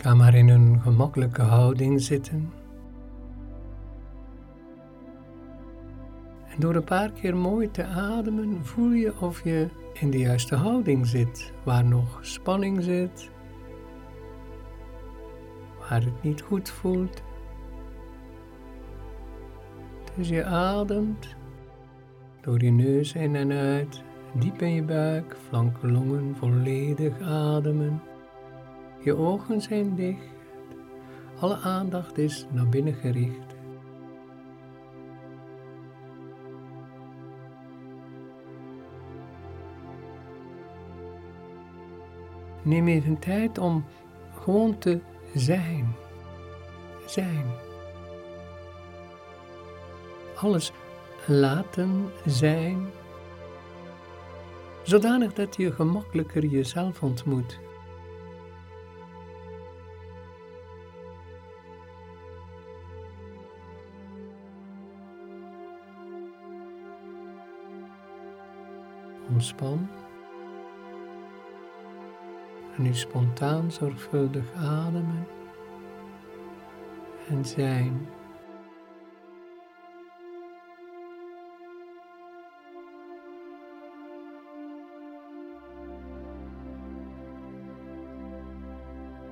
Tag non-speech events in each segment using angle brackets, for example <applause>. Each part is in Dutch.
Ga maar in een gemakkelijke houding zitten. En door een paar keer mooi te ademen voel je of je in de juiste houding zit, waar nog spanning zit, waar het niet goed voelt. Dus je ademt door je neus in en uit, diep in je buik, flanken, longen volledig ademen. Je ogen zijn dicht, alle aandacht is naar binnen gericht. Neem even tijd om gewoon te zijn. Zijn. Alles laten zijn, zodanig dat je gemakkelijker jezelf ontmoet. Ontspan. En nu spontaan zorgvuldig ademen en zijn.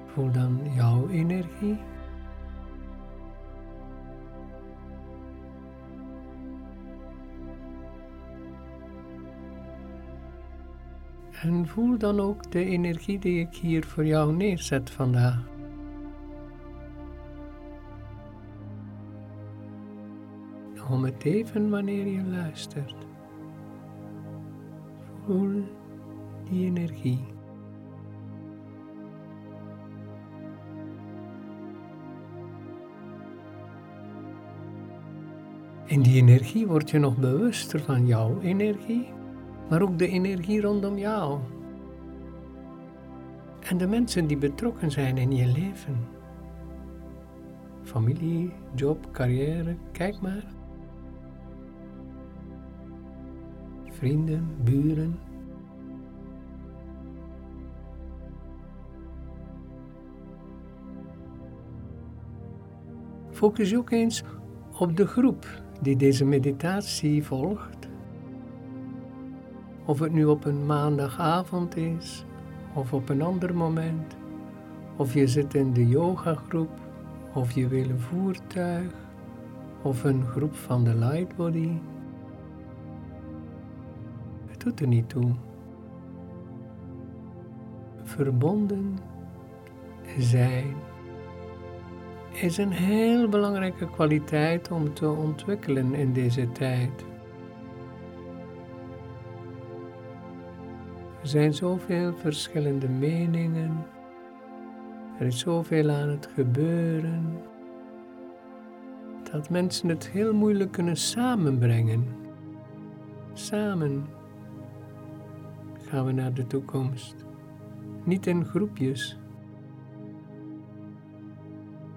Voel dan jouw energie. En voel dan ook de energie die ik hier voor jou neerzet vandaag. Om het even wanneer je luistert. Voel die energie. In die energie word je nog bewuster van jouw energie maar ook de energie rondom jou. En de mensen die betrokken zijn in je leven. Familie, job, carrière, kijk maar. Vrienden, buren. Focus ook eens op de groep die deze meditatie volgt of het nu op een maandagavond is of op een ander moment. Of je zit in de yogagroep of je wil een voertuig of een groep van de Lightbody. Het doet er niet toe. Verbonden zijn is een heel belangrijke kwaliteit om te ontwikkelen in deze tijd. Er zijn zoveel verschillende meningen. Er is zoveel aan het gebeuren. Dat mensen het heel moeilijk kunnen samenbrengen. Samen gaan we naar de toekomst. Niet in groepjes.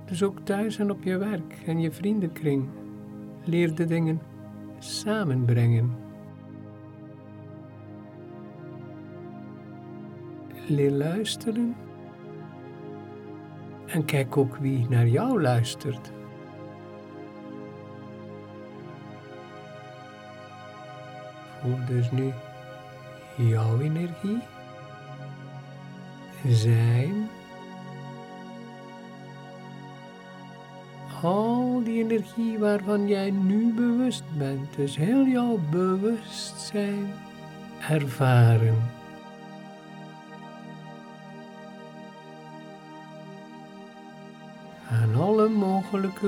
Dus ook thuis en op je werk en je vriendenkring. Leer de dingen samenbrengen. Leer luisteren. En kijk ook wie naar jou luistert. Voel dus nu jouw energie, zijn, al die energie waarvan jij nu bewust bent, dus heel jouw bewustzijn ervaren.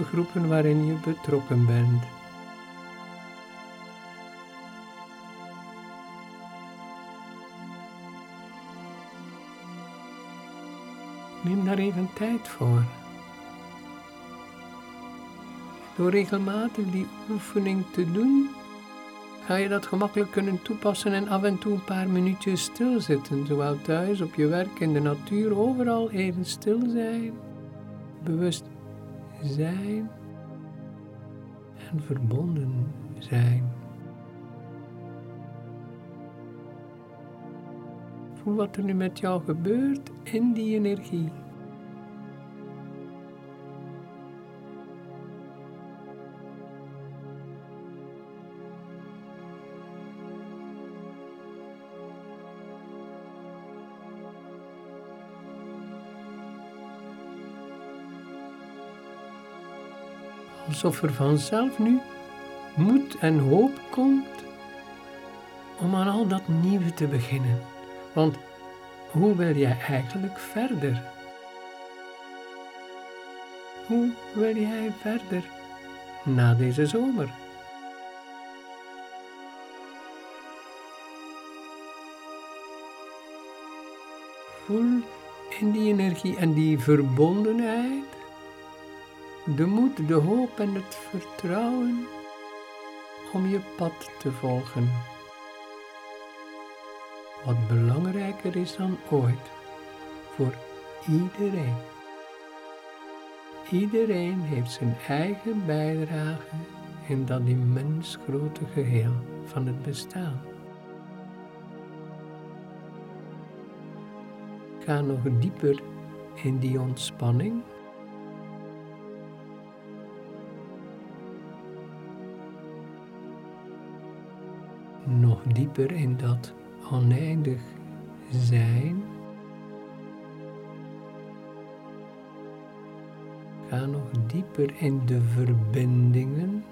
Groepen waarin je betrokken bent. Neem daar even tijd voor. Door regelmatig die oefening te doen, ga je dat gemakkelijk kunnen toepassen en af en toe een paar minuutjes stilzitten, zowel thuis, op je werk, in de natuur, overal even stil zijn, bewust zijn en verbonden zijn. Voel wat er nu met jou gebeurt in die energie. Alsof er vanzelf nu moed en hoop komt om aan al dat nieuwe te beginnen. Want hoe wil jij eigenlijk verder? Hoe wil jij verder na deze zomer? Voel in die energie en die verbondenheid de moed, de hoop en het vertrouwen om je pad te volgen. Wat belangrijker is dan ooit voor iedereen. Iedereen heeft zijn eigen bijdrage in dat immens grote geheel van het bestaan. Ga nog dieper in die ontspanning. Nog dieper in dat oneindig zijn. Ga nog dieper in de verbindingen.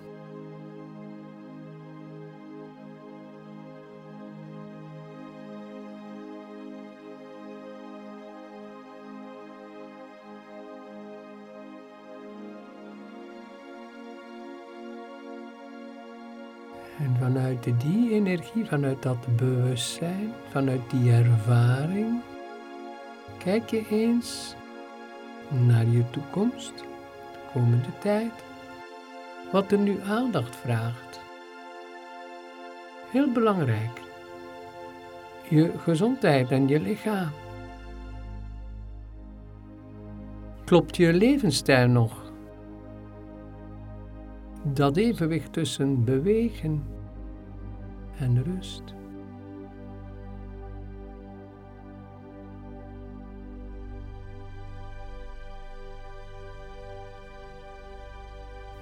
En vanuit die energie, vanuit dat bewustzijn, vanuit die ervaring, kijk je eens naar je toekomst, de komende tijd, wat er nu aandacht vraagt. Heel belangrijk, je gezondheid en je lichaam. Klopt je levensstijl nog? Dat evenwicht tussen bewegen en rust.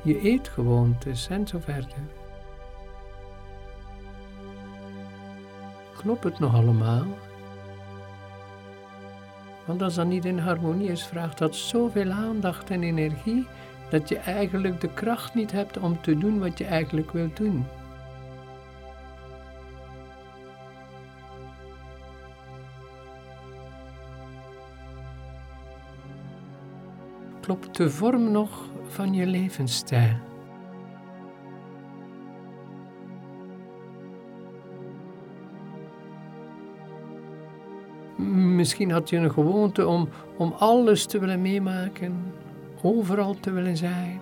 Je eetgewoontes en zo verder. Klopt het nog allemaal? Want als dat niet in harmonie is, vraagt dat zoveel aandacht en energie dat je eigenlijk de kracht niet hebt om te doen wat je eigenlijk wilt doen. Klopt de vorm nog van je levensstijl? Misschien had je een gewoonte om, om alles te willen meemaken, overal te willen zijn,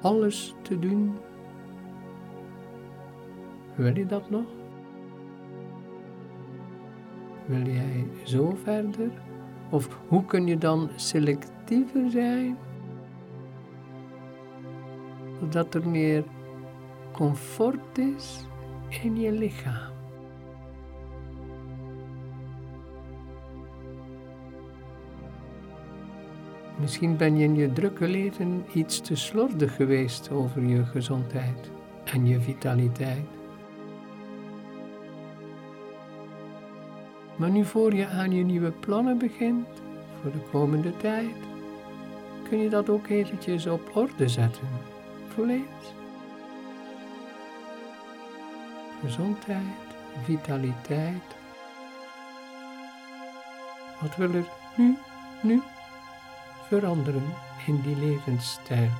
alles te doen. Wil je dat nog? Wil jij zo verder? Of hoe kun je dan selectiever zijn? Zodat er meer comfort is in je lichaam. Misschien ben je in je drukke leven iets te slordig geweest over je gezondheid en je vitaliteit. Maar nu voor je aan je nieuwe plannen begint voor de komende tijd, kun je dat ook eventjes op orde zetten. Voel eens. Gezondheid, vitaliteit. Wat wil er nu, nu veranderen in die levensstijl.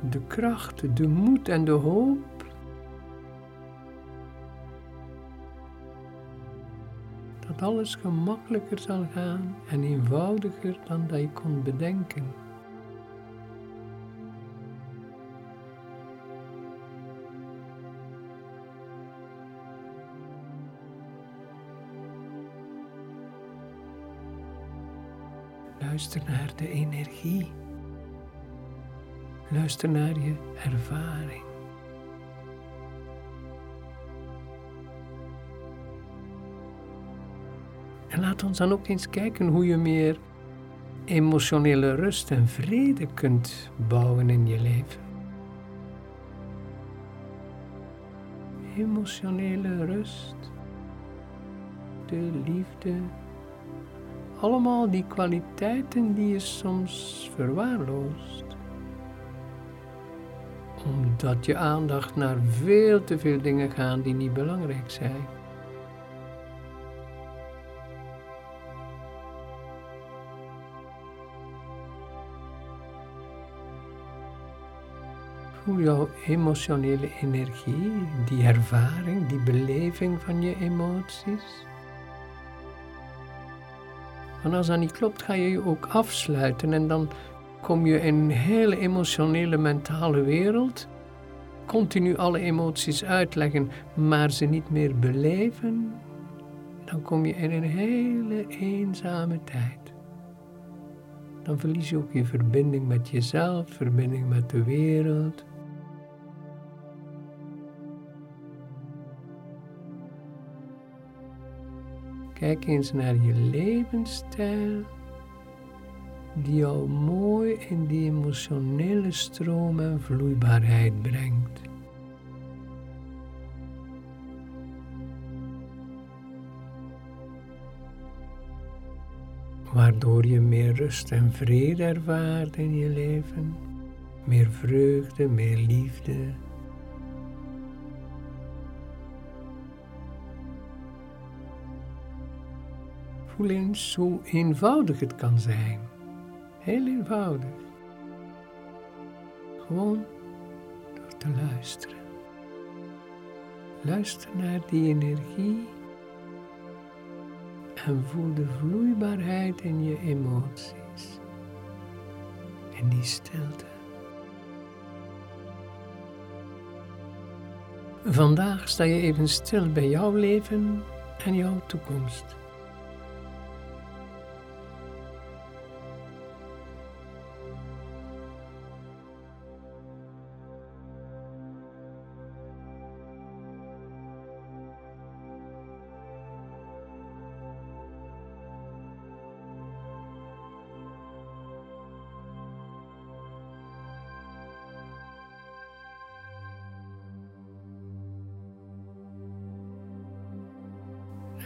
De kracht, de moed en de hoop. Dat alles gemakkelijker zal gaan en eenvoudiger dan dat je kon bedenken. Luister naar de energie. Luister naar je ervaring. Laat ons dan ook eens kijken hoe je meer emotionele rust en vrede kunt bouwen in je leven. Emotionele rust, de liefde, allemaal die kwaliteiten die je soms verwaarloost. Omdat je aandacht naar veel te veel dingen gaat die niet belangrijk zijn. Voel jouw emotionele energie, die ervaring, die beleving van je emoties. En als dat niet klopt, ga je je ook afsluiten en dan kom je in een hele emotionele, mentale wereld. Continu alle emoties uitleggen, maar ze niet meer beleven. Dan kom je in een hele eenzame tijd. Dan verlies je ook je verbinding met jezelf, verbinding met de wereld. Kijk eens naar je levensstijl, die jou mooi in die emotionele stroom en vloeibaarheid brengt. Waardoor je meer rust en vrede ervaart in je leven, meer vreugde, meer liefde. voel eens hoe eenvoudig het kan zijn. Heel eenvoudig. Gewoon door te luisteren. Luister naar die energie en voel de vloeibaarheid in je emoties. In die stilte. Vandaag sta je even stil bij jouw leven en jouw toekomst.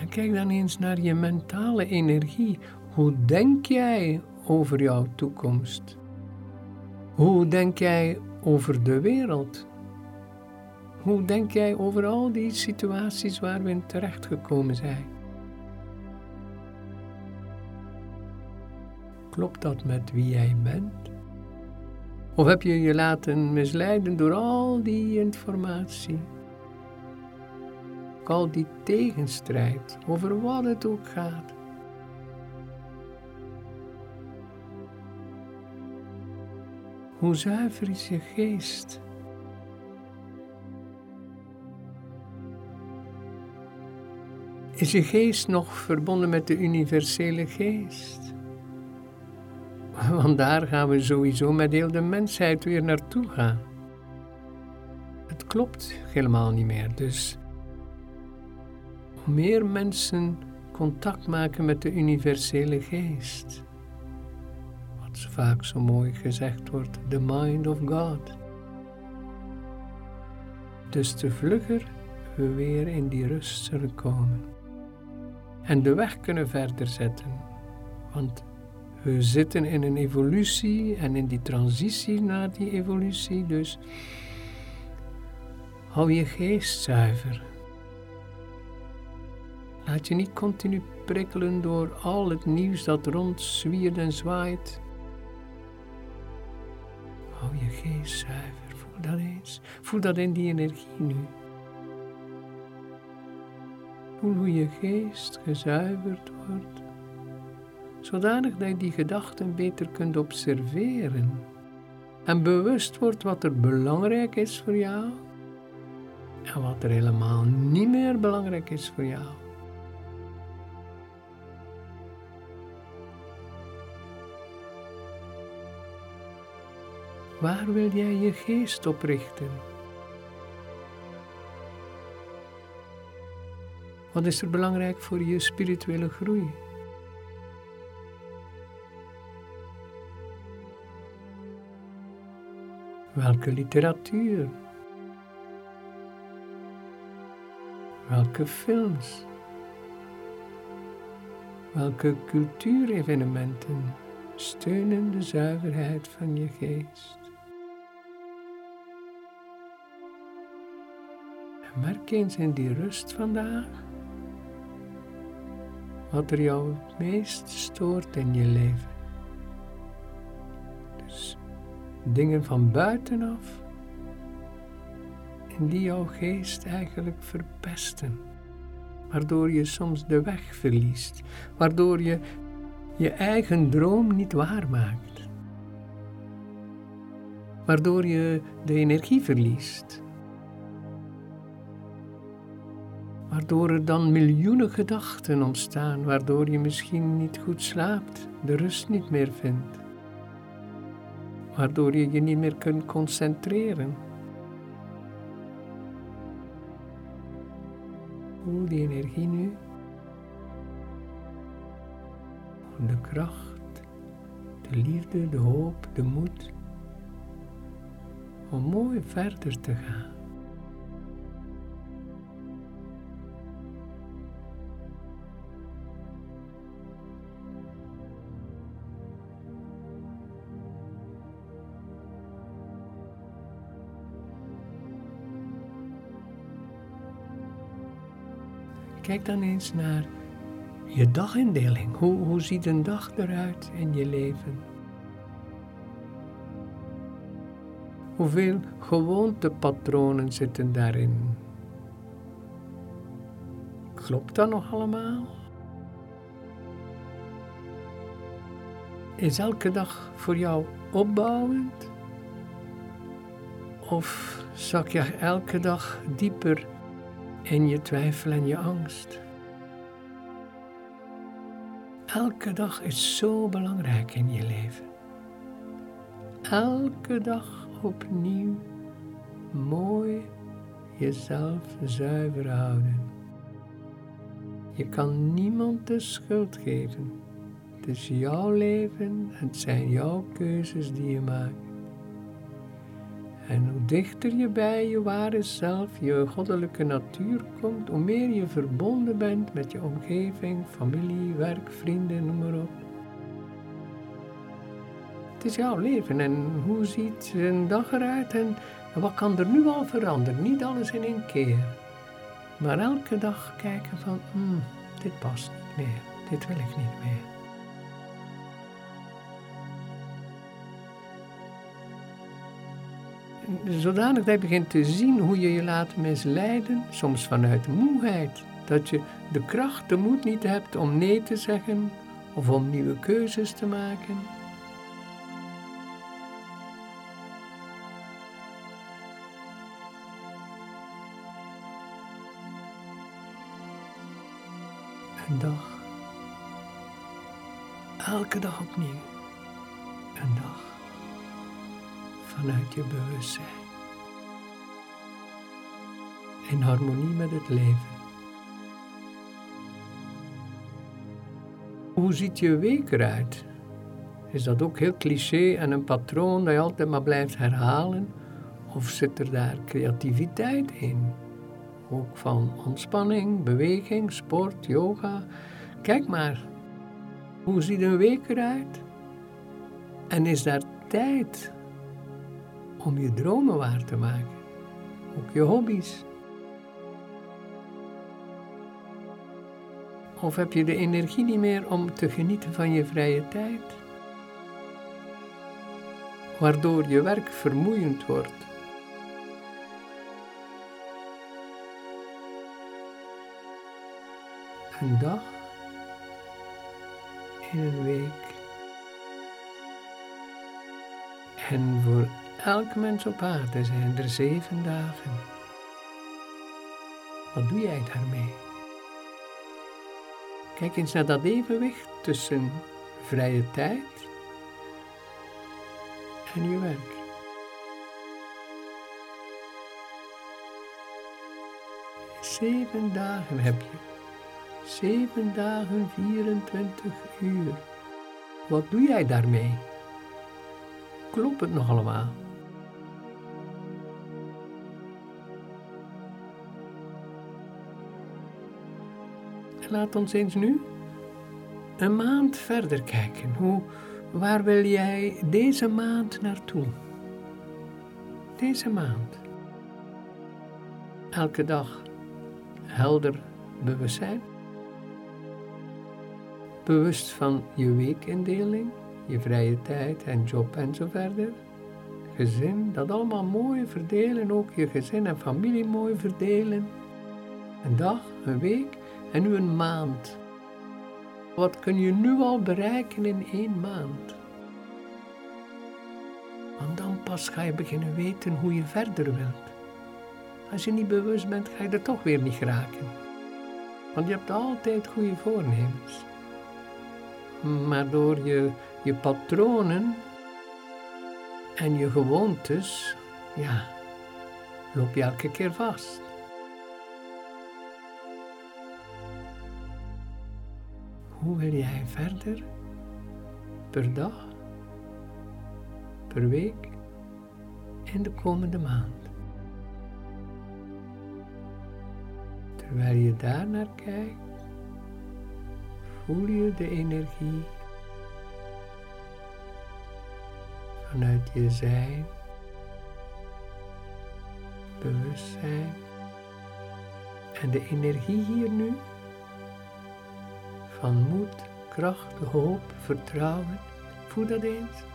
Kijk dan eens naar je mentale energie. Hoe denk jij over jouw toekomst? Hoe denk jij over de wereld? Hoe denk jij over al die situaties waar we in terechtgekomen zijn? Klopt dat met wie jij bent? Of heb je je laten misleiden door al die informatie? Al die tegenstrijd, over wat het ook gaat. Hoe zuiver is je geest? Is je geest nog verbonden met de universele geest? <laughs> Want daar gaan we sowieso met heel de mensheid weer naartoe gaan. Het klopt helemaal niet meer, dus hoe meer mensen contact maken met de universele geest. Wat vaak zo mooi gezegd wordt, the mind of God. Dus te vlugger we weer in die rust zullen komen. En de weg kunnen verder zetten. Want we zitten in een evolutie en in die transitie naar die evolutie. Dus hou je geest zuiver. Laat je niet continu prikkelen door al het nieuws dat rondzwiert en zwaait. Hou je geest zuiver, voel dat eens. Voel dat in die energie nu. Voel hoe je geest gezuiverd wordt, zodanig dat je die gedachten beter kunt observeren en bewust wordt wat er belangrijk is voor jou en wat er helemaal niet meer belangrijk is voor jou. Waar wil jij je geest op richten? Wat is er belangrijk voor je spirituele groei? Welke literatuur? Welke films? Welke cultuurevenementen steunen de zuiverheid van je geest? Merk eens in die rust vandaag wat er jou het meest stoort in je leven. Dus dingen van buitenaf en die jouw geest eigenlijk verpesten, waardoor je soms de weg verliest, waardoor je je eigen droom niet waarmaakt, waardoor je de energie verliest, waardoor er dan miljoenen gedachten ontstaan, waardoor je misschien niet goed slaapt, de rust niet meer vindt, waardoor je je niet meer kunt concentreren. Voel die energie nu. De kracht, de liefde, de hoop, de moed om mooi verder te gaan. Kijk dan eens naar je dagindeling. Hoe, hoe ziet een dag eruit in je leven? Hoeveel gewoontepatronen zitten daarin? Klopt dat nog allemaal? Is elke dag voor jou opbouwend? Of zak je elke dag dieper in je twijfel en je angst. Elke dag is zo belangrijk in je leven. Elke dag opnieuw mooi jezelf zuiver houden. Je kan niemand de schuld geven. Het is jouw leven, het zijn jouw keuzes die je maakt. En hoe dichter je bij je ware zelf, je goddelijke natuur komt, hoe meer je verbonden bent met je omgeving, familie, werk, vrienden, noem maar op. Het is jouw leven en hoe ziet een dag eruit en wat kan er nu al veranderen? Niet alles in één keer. Maar elke dag kijken van, hmm, dit past niet meer, dit wil ik niet meer. Zodanig dat je begint te zien hoe je je laat misleiden, soms vanuit moeheid. Dat je de kracht, de moed niet hebt om nee te zeggen of om nieuwe keuzes te maken. Een dag. Elke dag opnieuw. Een dag vanuit je bewustzijn. In harmonie met het leven. Hoe ziet je week eruit? Is dat ook heel cliché en een patroon dat je altijd maar blijft herhalen? Of zit er daar creativiteit in? Ook van ontspanning, beweging, sport, yoga. Kijk maar, hoe ziet een week eruit? En is daar tijd om je dromen waar te maken. Ook je hobby's. Of heb je de energie niet meer om te genieten van je vrije tijd? Waardoor je werk vermoeiend wordt. Een dag in een week. En voor Elk mens op aarde zijn er zeven dagen. Wat doe jij daarmee? Kijk eens naar dat evenwicht tussen vrije tijd en je werk. Zeven dagen heb je. Zeven dagen, 24 uur. Wat doe jij daarmee? Klopt het nog allemaal? Laat ons eens nu een maand verder kijken. Hoe, waar wil jij deze maand naartoe? Deze maand. Elke dag helder bewustzijn. Bewust van je weekindeling, je vrije tijd en job en zo verder. Gezin, dat allemaal mooi verdelen, ook je gezin en familie mooi verdelen. Een dag, een week en nu een maand. Wat kun je nu al bereiken in één maand? Want dan pas ga je beginnen weten hoe je verder wilt. Als je niet bewust bent, ga je er toch weer niet geraken. Want je hebt altijd goede voornemens. Maar door je, je patronen en je gewoontes, ja, loop je elke keer vast. Hoe wil jij verder? Per dag? Per week? In de komende maand? Terwijl je daar naar kijkt, voel je de energie vanuit je zijn, bewustzijn en de energie hier nu van moed, kracht, hoop, vertrouwen. Voel dat eens.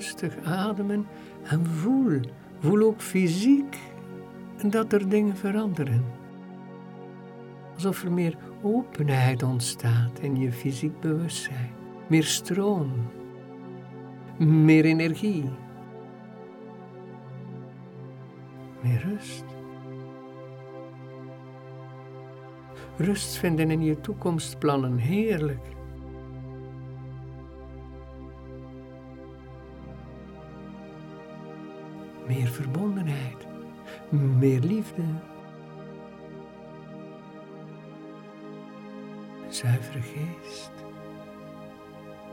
Rustig ademen en voel, voel ook fysiek dat er dingen veranderen. Alsof er meer openheid ontstaat in je fysiek bewustzijn, meer stroom, meer energie, meer rust. Rust vinden in je toekomstplannen heerlijk. Meer verbondenheid, meer liefde. Zuivere geest,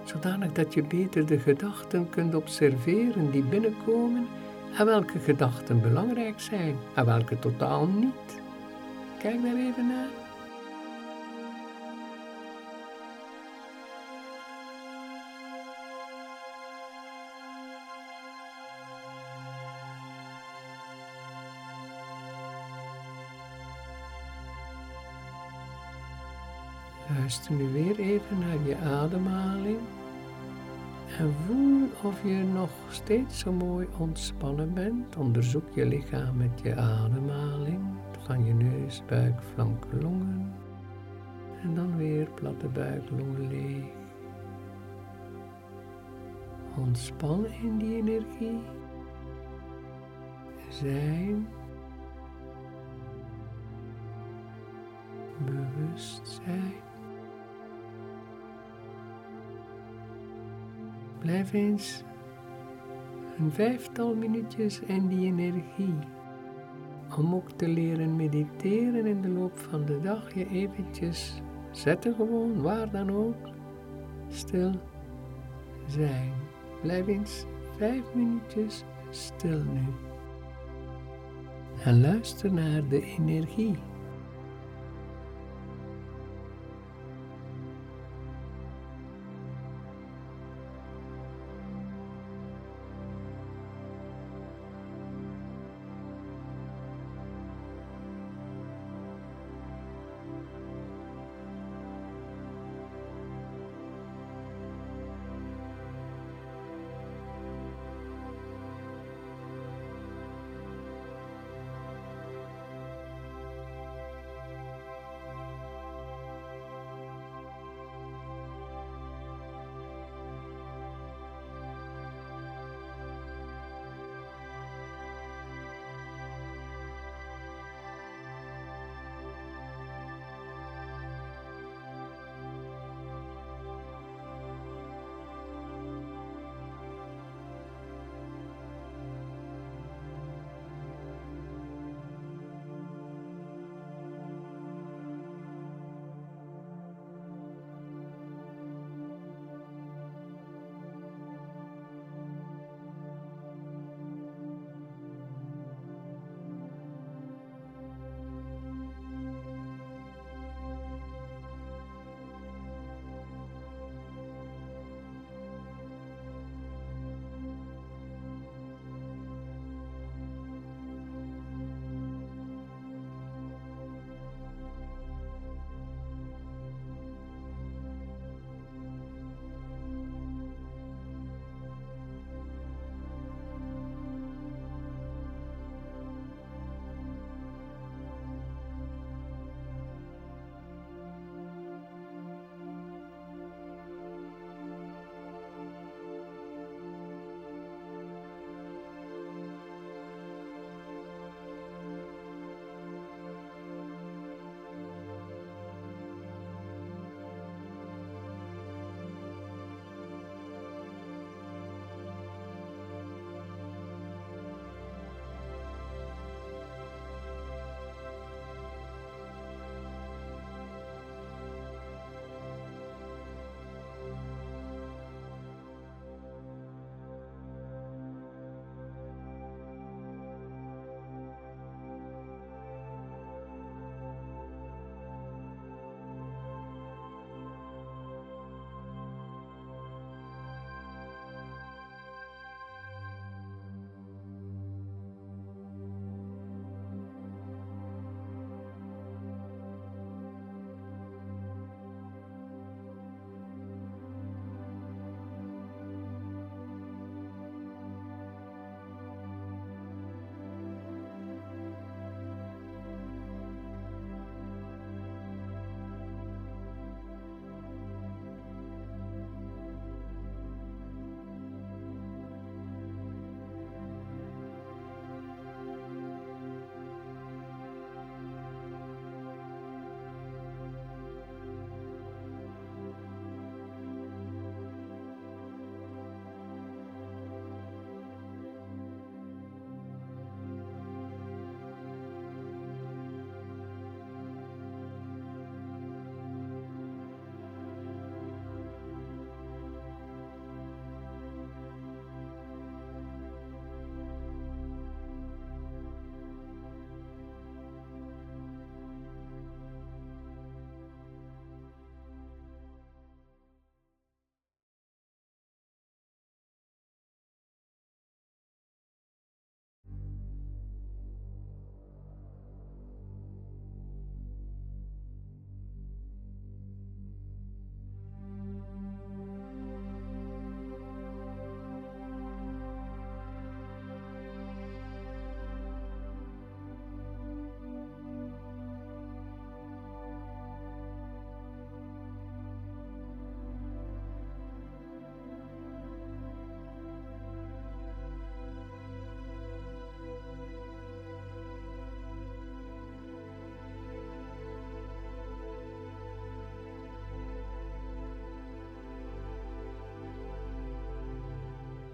zodanig dat je beter de gedachten kunt observeren die binnenkomen en welke gedachten belangrijk zijn en welke totaal niet. Kijk daar even naar. Luister nu weer even naar je ademhaling. En voel of je nog steeds zo mooi ontspannen bent. Onderzoek je lichaam met je ademhaling. Van je neus, buik, flanken, longen. En dan weer platte buik, longen leeg. Ontspan in die energie. Zijn. Bewustzijn. Blijf eens een vijftal minuutjes in die energie. Om ook te leren mediteren in de loop van de dag, je eventjes zetten gewoon, waar dan ook, stil zijn. Blijf eens vijf minuutjes stil nu. En luister naar de energie.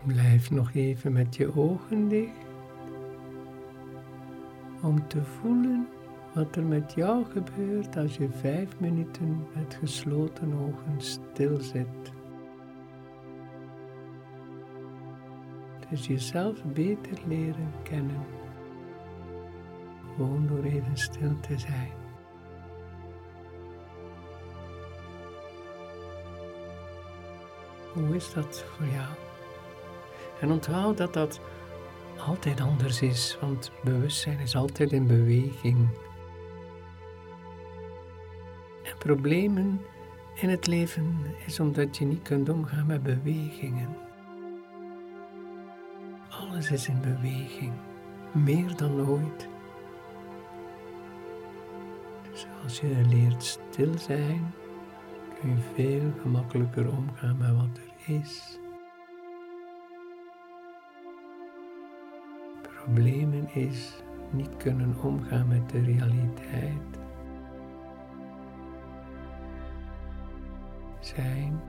Blijf nog even met je ogen dicht om te voelen wat er met jou gebeurt als je vijf minuten met gesloten ogen stil zit. Dus jezelf beter leren kennen, gewoon door even stil te zijn. Hoe is dat voor jou? En onthoud dat dat altijd anders is, want bewustzijn is altijd in beweging. En problemen in het leven is omdat je niet kunt omgaan met bewegingen. Alles is in beweging, meer dan ooit. Dus als je leert stil zijn, kun je veel gemakkelijker omgaan met wat er is. Problemen is niet kunnen omgaan met de realiteit. Zijn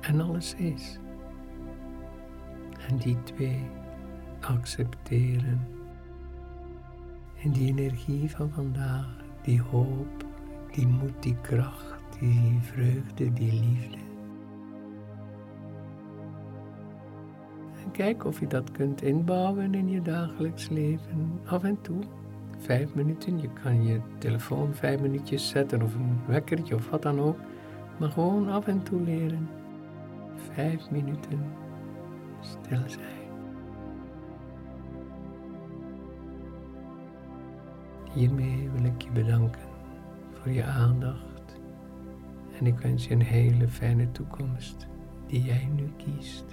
en alles is. En die twee accepteren. En die energie van vandaag, die hoop, die moed, die kracht, die vreugde, die liefde. Kijk of je dat kunt inbouwen in je dagelijks leven. Af en toe. Vijf minuten. Je kan je telefoon vijf minuutjes zetten of een wekkertje of wat dan ook. Maar gewoon af en toe leren. Vijf minuten stil zijn. Hiermee wil ik je bedanken voor je aandacht en ik wens je een hele fijne toekomst die jij nu kiest.